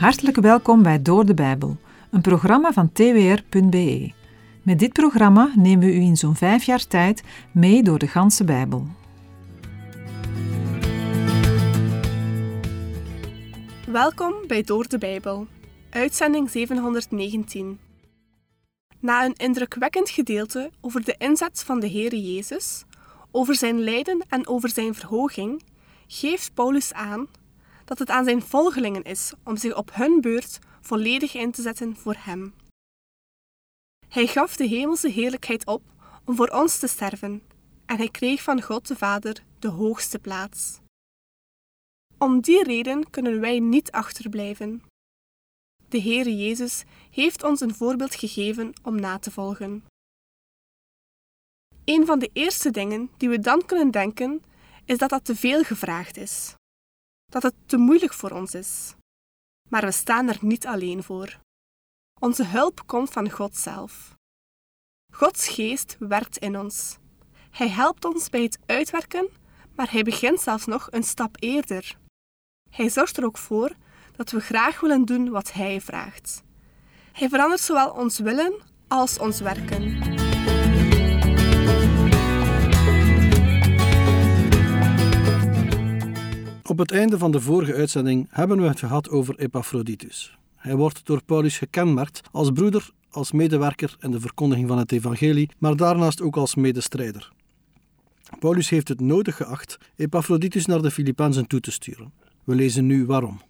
Hartelijk welkom bij Door de Bijbel, een programma van twr.be. Met dit programma nemen we u in zo'n vijf jaar tijd mee door de ganse Bijbel. Welkom bij Door de Bijbel, uitzending 719. Na een indrukwekkend gedeelte over de inzet van de Heere Jezus, over zijn lijden en over zijn verhoging, geeft Paulus aan dat het aan zijn volgelingen is om zich op hun beurt volledig in te zetten voor Hem. Hij gaf de hemelse heerlijkheid op om voor ons te sterven, en hij kreeg van God de Vader de hoogste plaats. Om die reden kunnen wij niet achterblijven. De Heere Jezus heeft ons een voorbeeld gegeven om na te volgen. Een van de eerste dingen die we dan kunnen denken, is dat dat te veel gevraagd is. Dat het te moeilijk voor ons is. Maar we staan er niet alleen voor. Onze hulp komt van God zelf. Gods geest werkt in ons. Hij helpt ons bij het uitwerken, maar hij begint zelfs nog een stap eerder. Hij zorgt er ook voor dat we graag willen doen wat hij vraagt. Hij verandert zowel ons willen als ons werken. Op het einde van de vorige uitzending hebben we het gehad over Epaphroditus. Hij wordt door Paulus gekenmerkt als broeder, als medewerker in de verkondiging van het evangelie, maar daarnaast ook als medestrijder. Paulus heeft het nodig geacht Epaphroditus naar de Filippenzen toe te sturen. We lezen nu waarom.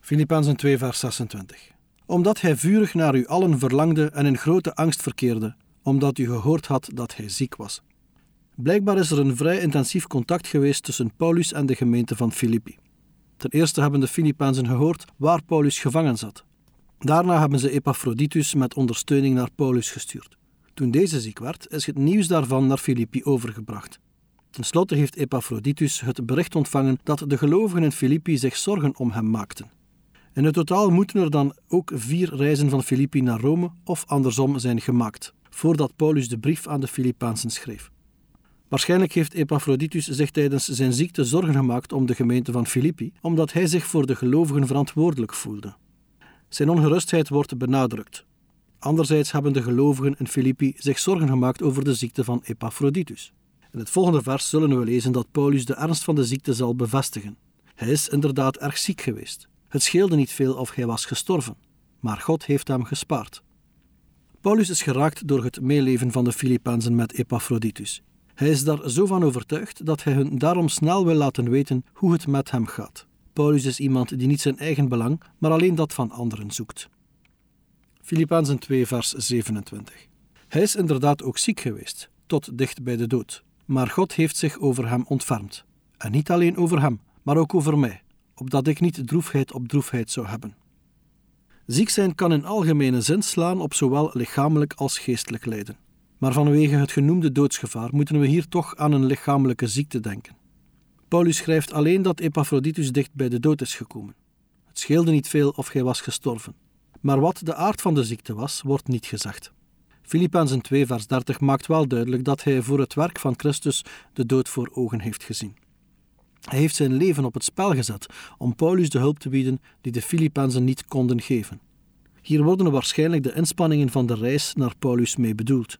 Filippenzen 2 vers 26. Omdat hij vurig naar u allen verlangde en in grote angst verkeerde, omdat u gehoord had dat hij ziek was. Blijkbaar is er een vrij intensief contact geweest tussen Paulus en de gemeente van Filippi. Ten eerste hebben de Filippenzen gehoord waar Paulus gevangen zat. Daarna hebben ze Epaphroditus met ondersteuning naar Paulus gestuurd. Toen deze ziek werd, is het nieuws daarvan naar Filippi overgebracht. Ten slotte heeft Epaphroditus het bericht ontvangen dat de gelovigen in Filippi zich zorgen om hem maakten. In het totaal moeten er dan ook vier reizen van Filippi naar Rome of andersom zijn gemaakt, voordat Paulus de brief aan de Filippenzen schreef. Waarschijnlijk heeft Epaphroditus zich tijdens zijn ziekte zorgen gemaakt om de gemeente van Filippi, omdat hij zich voor de gelovigen verantwoordelijk voelde. Zijn ongerustheid wordt benadrukt. Anderzijds hebben de gelovigen in Filippi zich zorgen gemaakt over de ziekte van Epaphroditus. In het volgende vers zullen we lezen dat Paulus de ernst van de ziekte zal bevestigen. Hij is inderdaad erg ziek geweest. Het scheelde niet veel of hij was gestorven, maar God heeft hem gespaard. Paulus is geraakt door het meeleven van de Filippenzen met Epaphroditus. Hij is daar zo van overtuigd dat hij hun daarom snel wil laten weten hoe het met hem gaat. Paulus is iemand die niet zijn eigen belang, maar alleen dat van anderen zoekt. Filippenzen 2, vers 27. Hij is inderdaad ook ziek geweest, tot dicht bij de dood. Maar God heeft zich over hem ontfermd. En niet alleen over hem, maar ook over mij, opdat ik niet droefheid op droefheid zou hebben. Ziek zijn kan in algemene zin slaan op zowel lichamelijk als geestelijk lijden. Maar vanwege het genoemde doodsgevaar moeten we hier toch aan een lichamelijke ziekte denken. Paulus schrijft alleen dat Epaphroditus dicht bij de dood is gekomen. Het scheelde niet veel of hij was gestorven. Maar wat de aard van de ziekte was, wordt niet gezegd. Filippenzen 2 vers 30 maakt wel duidelijk dat hij voor het werk van Christus de dood voor ogen heeft gezien. Hij heeft zijn leven op het spel gezet om Paulus de hulp te bieden die de Filippenzen niet konden geven. Hier worden waarschijnlijk de inspanningen van de reis naar Paulus mee bedoeld.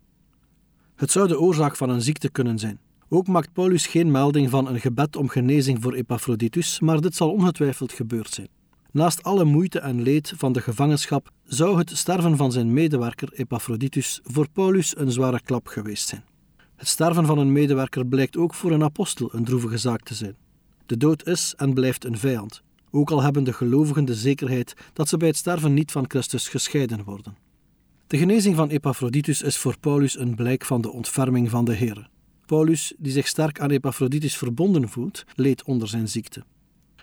Het zou de oorzaak van een ziekte kunnen zijn. Ook maakt Paulus geen melding van een gebed om genezing voor Epaphroditus, maar dit zal ongetwijfeld gebeurd zijn. Naast alle moeite en leed van de gevangenschap zou het sterven van zijn medewerker Epaphroditus voor Paulus een zware klap geweest zijn. Het sterven van een medewerker blijkt ook voor een apostel een droevige zaak te zijn. De dood is en blijft een vijand, ook al hebben de gelovigen de zekerheid dat ze bij het sterven niet van Christus gescheiden worden. De genezing van Epaphroditus is voor Paulus een blijk van de ontferming van de Heer. Paulus, die zich sterk aan Epaphroditus verbonden voelt, leed onder zijn ziekte.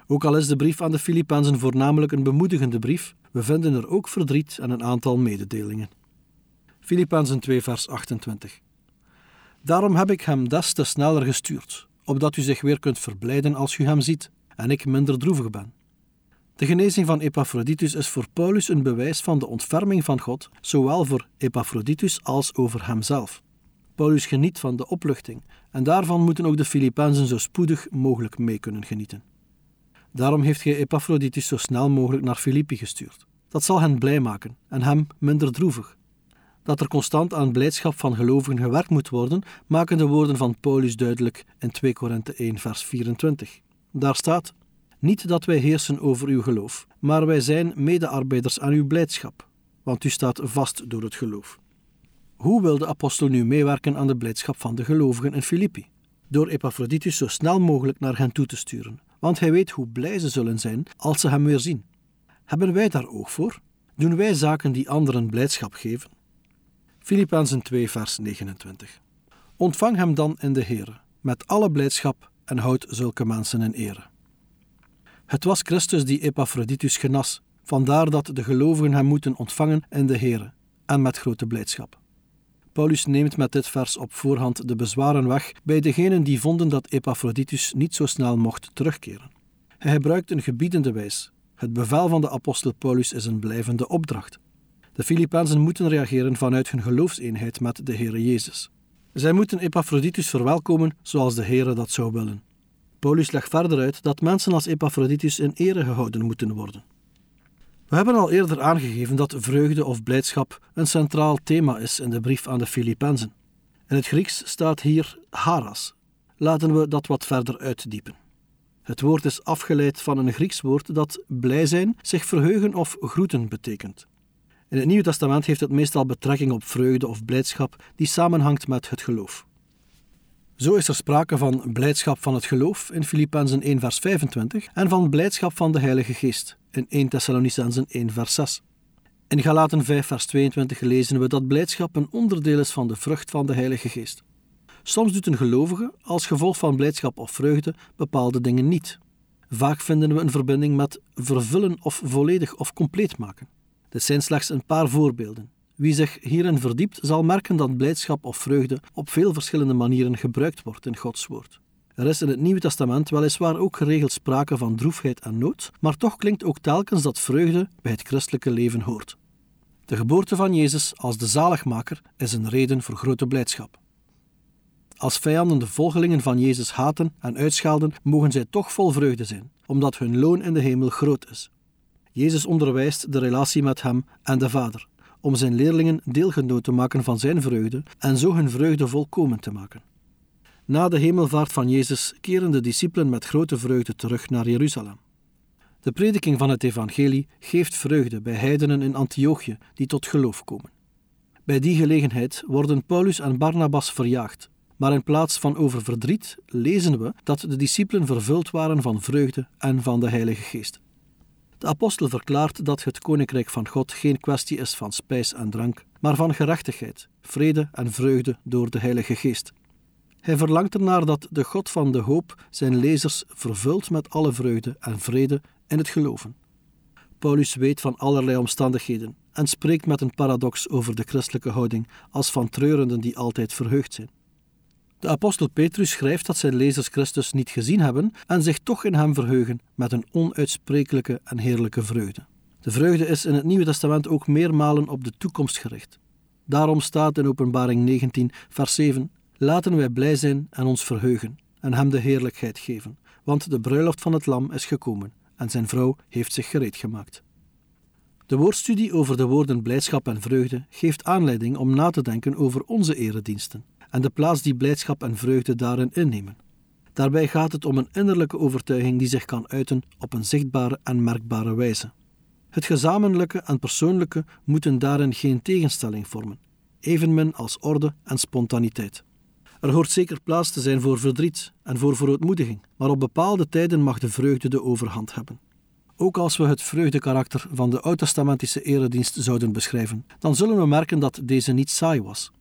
Ook al is de brief aan de Filippenzen voornamelijk een bemoedigende brief, we vinden er ook verdriet en een aantal mededelingen. Filippenzen 2 vers 28 Daarom heb ik hem des te sneller gestuurd, opdat u zich weer kunt verblijden als u hem ziet, en ik minder droevig ben. De genezing van Epaphroditus is voor Paulus een bewijs van de ontferming van God, zowel voor Epaphroditus als over hemzelf. Paulus geniet van de opluchting, en daarvan moeten ook de Filippenzen zo spoedig mogelijk mee kunnen genieten. Daarom heeft hij Epaphroditus zo snel mogelijk naar Filippi gestuurd. Dat zal hen blij maken en hem minder droevig. Dat er constant aan blijdschap van gelovigen gewerkt moet worden, maken de woorden van Paulus duidelijk in 2 Korinthe 1, vers 24. Daar staat: Niet dat wij heersen over uw geloof, maar wij zijn medearbeiders aan uw blijdschap, want u staat vast door het geloof. Hoe wil de apostel nu meewerken aan de blijdschap van de gelovigen in Filippi? Door Epaphroditus zo snel mogelijk naar hen toe te sturen, want hij weet hoe blij ze zullen zijn als ze hem weer zien. Hebben wij daar oog voor? Doen wij zaken die anderen blijdschap geven? Filippenzen 2, vers 29. Ontvang hem dan in de Heere, met alle blijdschap en houd zulke mensen in ere. Het was Christus die Epaphroditus genas, vandaar dat de gelovigen hem moeten ontvangen in de Heere en met grote blijdschap. Paulus neemt met dit vers op voorhand de bezwaren weg bij degenen die vonden dat Epaphroditus niet zo snel mocht terugkeren. Hij gebruikt een gebiedende wijs. Het bevel van de apostel Paulus is een blijvende opdracht. De Filippenzen moeten reageren vanuit hun geloofseenheid met de Heere Jezus. Zij moeten Epaphroditus verwelkomen zoals de Heere dat zou willen. Paulus legt verder uit dat mensen als Epaphroditus in ere gehouden moeten worden. We hebben al eerder aangegeven dat vreugde of blijdschap een centraal thema is in de brief aan de Filippenzen. In het Grieks staat hier haras. Laten we dat wat verder uitdiepen. Het woord is afgeleid van een Grieks woord dat blij zijn, zich verheugen of groeten betekent. In het Nieuwe Testament heeft het meestal betrekking op vreugde of blijdschap die samenhangt met het geloof. Zo is er sprake van blijdschap van het geloof in Filippenzen 1 vers 25 en van blijdschap van de Heilige Geest in 1 Thessalonicenzen 1 vers 6. In Galaten 5 vers 22 lezen we dat blijdschap een onderdeel is van de vrucht van de Heilige Geest. Soms doet een gelovige als gevolg van blijdschap of vreugde bepaalde dingen niet. Vaak vinden we een verbinding met vervullen of volledig of compleet maken. Dit zijn slechts een paar voorbeelden. Wie zich hierin verdiept, zal merken dat blijdschap of vreugde op veel verschillende manieren gebruikt wordt in Gods woord. Er is in het Nieuwe Testament weliswaar ook geregeld sprake van droefheid en nood, maar toch klinkt ook telkens dat vreugde bij het christelijke leven hoort. De geboorte van Jezus als de zaligmaker is een reden voor grote blijdschap. Als vijanden de volgelingen van Jezus haten en uitschelden, mogen zij toch vol vreugde zijn, omdat hun loon in de hemel groot is. Jezus onderwijst de relatie met Hem en de Vader, om zijn leerlingen deelgenoot te maken van zijn vreugde en zo hun vreugde volkomen te maken. Na de hemelvaart van Jezus keren de discipelen met grote vreugde terug naar Jeruzalem. De prediking van het evangelie geeft vreugde bij heidenen in Antiochië die tot geloof komen. Bij die gelegenheid worden Paulus en Barnabas verjaagd, maar in plaats van over verdriet lezen we dat de discipelen vervuld waren van vreugde en van de Heilige Geest. De apostel verklaart dat het koninkrijk van God geen kwestie is van spijs en drank, maar van gerechtigheid, vrede en vreugde door de Heilige Geest. Hij verlangt ernaar dat de God van de hoop zijn lezers vervult met alle vreugde en vrede in het geloven. Paulus weet van allerlei omstandigheden en spreekt met een paradox over de christelijke houding als van treurenden die altijd verheugd zijn. De apostel Petrus schrijft dat zijn lezers Christus niet gezien hebben en zich toch in hem verheugen met een onuitsprekelijke en heerlijke vreugde. De vreugde is in het Nieuwe Testament ook meermalen op de toekomst gericht. Daarom staat in Openbaring 19, vers 7: Laten wij blij zijn en ons verheugen en hem de heerlijkheid geven, want de bruiloft van het Lam is gekomen en zijn vrouw heeft zich gereed gemaakt. De woordstudie over de woorden blijdschap en vreugde geeft aanleiding om na te denken over onze erediensten en de plaats die blijdschap en vreugde daarin innemen. Daarbij gaat het om een innerlijke overtuiging die zich kan uiten op een zichtbare en merkbare wijze. Het gezamenlijke en persoonlijke moeten daarin geen tegenstelling vormen, evenmin als orde en spontaniteit. Er hoort zeker plaats te zijn voor verdriet en voor verootmoediging, maar op bepaalde tijden mag de vreugde de overhand hebben. Ook als we het vreugdekarakter van de oud-testamentische eredienst zouden beschrijven, dan zullen we merken dat deze niet saai was.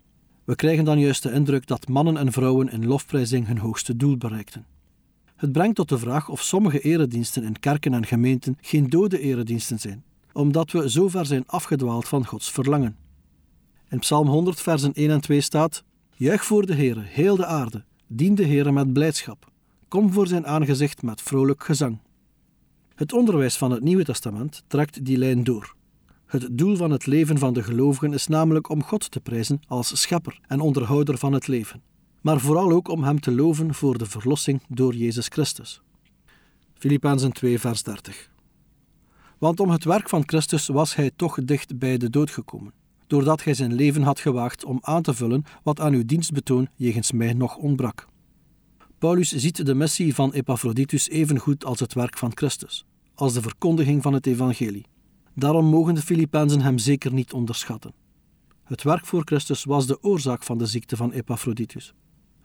We krijgen dan juist de indruk dat mannen en vrouwen in lofprijzing hun hoogste doel bereikten. Het brengt tot de vraag of sommige erediensten in kerken en gemeenten geen dode erediensten zijn, omdat we zo ver zijn afgedwaald van Gods verlangen. In Psalm 100, versen 1 en 2 staat: Juich voor de Heere, heel de aarde, dien de Heere met blijdschap. Kom voor zijn aangezicht met vrolijk gezang. Het onderwijs van het Nieuwe Testament trekt die lijn door. Het doel van het leven van de gelovigen is namelijk om God te prijzen als schepper en onderhouder van het leven, maar vooral ook om Hem te loven voor de verlossing door Jezus Christus. Filippenzen 2, vers 30. Want om het werk van Christus was hij toch dicht bij de dood gekomen, doordat hij zijn leven had gewaagd om aan te vullen wat aan uw dienstbetoon jegens mij nog ontbrak. Paulus ziet de missie van Epaphroditus evengoed als het werk van Christus, als de verkondiging van het evangelie. Daarom mogen de Filippenzen hem zeker niet onderschatten. Het werk voor Christus was de oorzaak van de ziekte van Epaphroditus.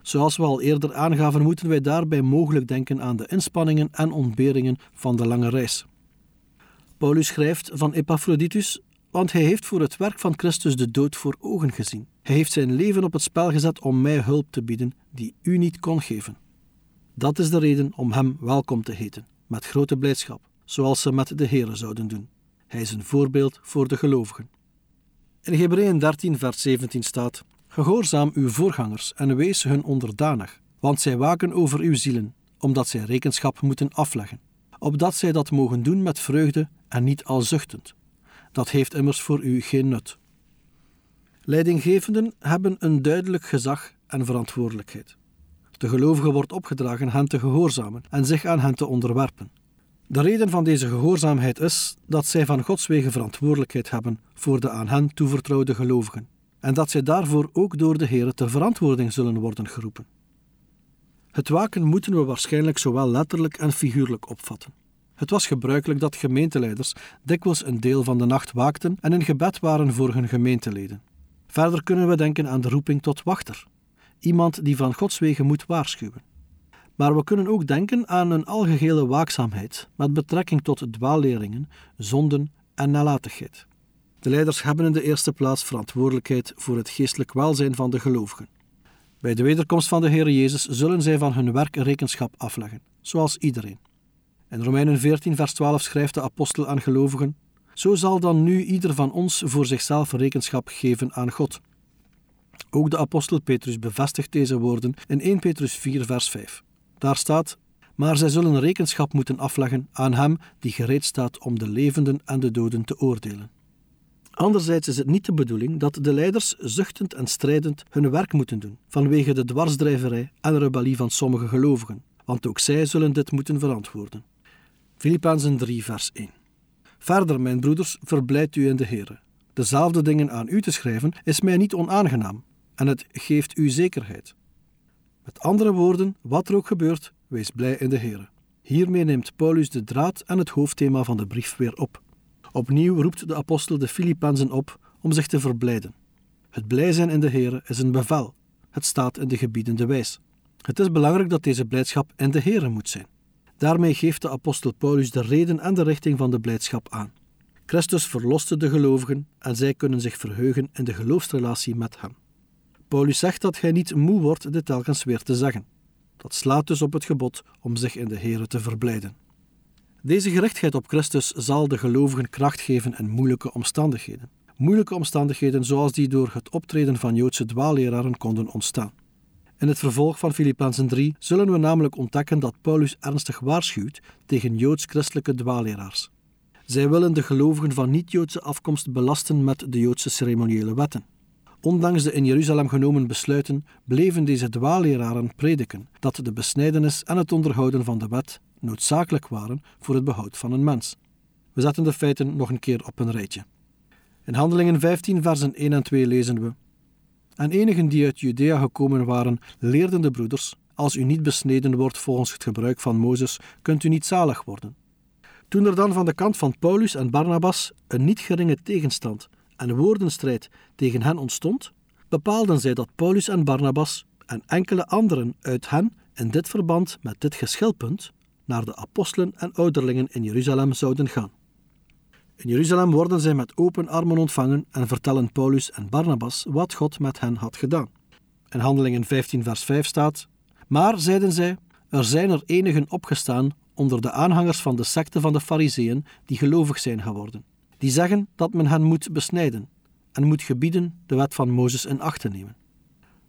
Zoals we al eerder aangaven, moeten wij daarbij mogelijk denken aan de inspanningen en ontberingen van de lange reis. Paulus schrijft van Epaphroditus, want hij heeft voor het werk van Christus de dood voor ogen gezien. Hij heeft zijn leven op het spel gezet om mij hulp te bieden die u niet kon geven. Dat is de reden om hem welkom te heten, met grote blijdschap, zoals ze met de Here zouden doen. Hij is een voorbeeld voor de gelovigen. In Hebreeën 13, vers 17 staat: Gehoorzaam uw voorgangers en wees hun onderdanig, want zij waken over uw zielen, omdat zij rekenschap moeten afleggen, opdat zij dat mogen doen met vreugde en niet al zuchtend. Dat heeft immers voor u geen nut. Leidinggevenden hebben een duidelijk gezag en verantwoordelijkheid. De gelovige wordt opgedragen hen te gehoorzamen en zich aan hen te onderwerpen. De reden van deze gehoorzaamheid is dat zij van Gods wegen verantwoordelijkheid hebben voor de aan hen toevertrouwde gelovigen en dat zij daarvoor ook door de Heer ter verantwoording zullen worden geroepen. Het waken moeten we waarschijnlijk zowel letterlijk en figuurlijk opvatten. Het was gebruikelijk dat gemeenteleiders dikwijls een deel van de nacht waakten en in gebed waren voor hun gemeenteleden. Verder kunnen we denken aan de roeping tot wachter, iemand die van Gods wegen moet waarschuwen. Maar we kunnen ook denken aan een algehele waakzaamheid met betrekking tot dwaalleringen, zonden en nalatigheid. De leiders hebben in de eerste plaats verantwoordelijkheid voor het geestelijk welzijn van de gelovigen. Bij de wederkomst van de Heer Jezus zullen zij van hun werk rekenschap afleggen, zoals iedereen. In Romeinen 14, vers 12 schrijft de apostel aan gelovigen: Zo zal dan nu ieder van ons voor zichzelf rekenschap geven aan God. Ook de apostel Petrus bevestigt deze woorden in 1 Petrus 4, vers 5. Daar staat: Maar zij zullen rekenschap moeten afleggen aan hem die gereed staat om de levenden en de doden te oordelen. Anderzijds is het niet de bedoeling dat de leiders zuchtend en strijdend hun werk moeten doen, vanwege de dwarsdrijverij en rebellie van sommige gelovigen, want ook zij zullen dit moeten verantwoorden. Filippenzen 3, vers 1. Verder, mijn broeders, verblijd u in de Heer. Dezelfde dingen aan u te schrijven is mij niet onaangenaam, en het geeft u zekerheid. Met andere woorden, wat er ook gebeurt, wees blij in de Heer. Hiermee neemt Paulus de draad en het hoofdthema van de brief weer op. Opnieuw roept de apostel de Filippenzen op om zich te verblijden. Het blij zijn in de Heer is een bevel. Het staat in de gebiedende wijs. Het is belangrijk dat deze blijdschap in de Heer moet zijn. Daarmee geeft de apostel Paulus de reden en de richting van de blijdschap aan. Christus verloste de gelovigen en zij kunnen zich verheugen in de geloofsrelatie met hem. Paulus zegt dat hij niet moe wordt dit telkens weer te zeggen. Dat slaat dus op het gebod om zich in de Heer te verblijden. Deze gerichtheid op Christus zal de gelovigen kracht geven in moeilijke omstandigheden. Moeilijke omstandigheden zoals die door het optreden van Joodse dwaalleraren konden ontstaan. In het vervolg van Filippenzen 3 zullen we namelijk ontdekken dat Paulus ernstig waarschuwt tegen joods-christelijke dwaalleraars. Zij willen de gelovigen van niet-Joodse afkomst belasten met de Joodse ceremoniële wetten. Ondanks de in Jeruzalem genomen besluiten bleven deze dwaalleraren prediken dat de besnijdenis en het onderhouden van de wet noodzakelijk waren voor het behoud van een mens. We zetten de feiten nog een keer op een rijtje. In Handelingen 15, versen 1 en 2 lezen we: En enigen die uit Judea gekomen waren, leerden de broeders: Als u niet besneden wordt volgens het gebruik van Mozes, kunt u niet zalig worden. Toen er dan van de kant van Paulus en Barnabas een niet geringe tegenstand en woordenstrijd tegen hen ontstond, bepaalden zij dat Paulus en Barnabas en enkele anderen uit hen in dit verband met dit geschilpunt naar de apostelen en ouderlingen in Jeruzalem zouden gaan. In Jeruzalem worden zij met open armen ontvangen en vertellen Paulus en Barnabas wat God met hen had gedaan. In Handelingen 15, vers 5 staat: Maar, zeiden zij, er zijn er enigen opgestaan onder de aanhangers van de secte van de Fariseeën die gelovig zijn geworden. Die zeggen dat men hen moet besnijden en moet gebieden de wet van Mozes in acht te nemen.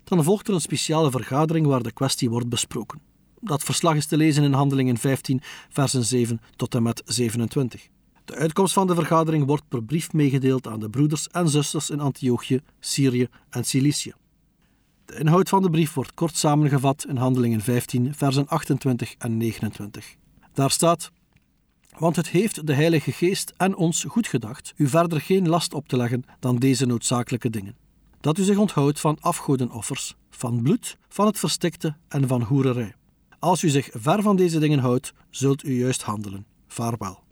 Dan volgt er een speciale vergadering waar de kwestie wordt besproken. Dat verslag is te lezen in Handelingen 15, versen 7 tot en met 27. De uitkomst van de vergadering wordt per brief meegedeeld aan de broeders en zusters in Antiochië, Syrië en Cilicië. De inhoud van de brief wordt kort samengevat in Handelingen 15, versen 28 en 29. Daar staat: Want het heeft de Heilige Geest en ons goed gedacht u verder geen last op te leggen dan deze noodzakelijke dingen. Dat u zich onthoudt van afgodenoffers, van bloed, van het verstikte en van hoererij. Als u zich ver van deze dingen houdt, zult u juist handelen. Vaarwel.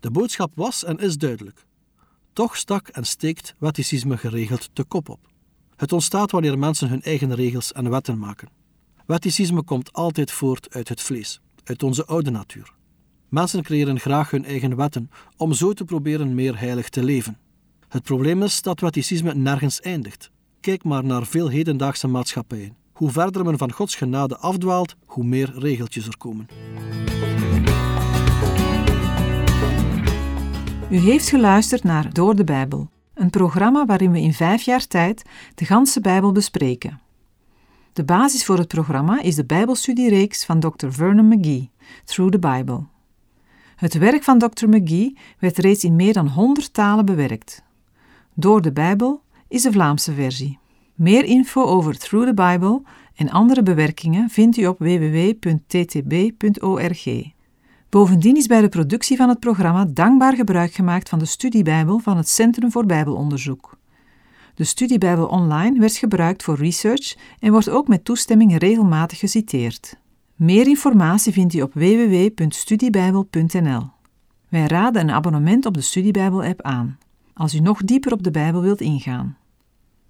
De boodschap was en is duidelijk. Toch stak en steekt wetticisme geregeld de kop op. Het ontstaat wanneer mensen hun eigen regels en wetten maken. Wetticisme komt altijd voort uit het vlees, uit onze oude natuur. Mensen creëren graag hun eigen wetten om zo te proberen meer heilig te leven. Het probleem is dat wetticisme nergens eindigt. Kijk maar naar veel hedendaagse maatschappijen. Hoe verder men van Gods genade afdwaalt, hoe meer regeltjes er komen. U heeft geluisterd naar Door de Bijbel, een programma waarin we in vijf jaar tijd de ganse Bijbel bespreken. De basis voor het programma is de Bijbelstudiereeks van Dr. Vernon McGee, Through the Bible. Het werk van Dr. McGee werd reeds in meer dan 100 talen bewerkt. Door de Bijbel is de Vlaamse versie. Meer info over Through the Bible en andere bewerkingen vindt u op www.ttb.org. Bovendien is bij de productie van het programma dankbaar gebruik gemaakt van de studiebijbel van het Centrum voor Bijbelonderzoek. De studiebijbel online werd gebruikt voor research en wordt ook met toestemming regelmatig geciteerd. Meer informatie vindt u op www.studiebijbel.nl. Wij raden een abonnement op de Studiebijbel-app aan, als u nog dieper op de Bijbel wilt ingaan.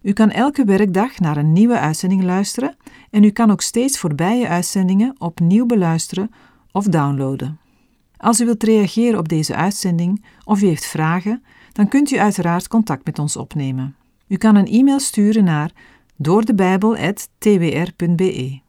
U kan elke werkdag naar een nieuwe uitzending luisteren en u kan ook steeds voorbije uitzendingen opnieuw beluisteren of downloaden. Als u wilt reageren op deze uitzending of u heeft vragen, dan kunt u uiteraard contact met ons opnemen. U kan een e-mail sturen naar doordebijbel.twr.be.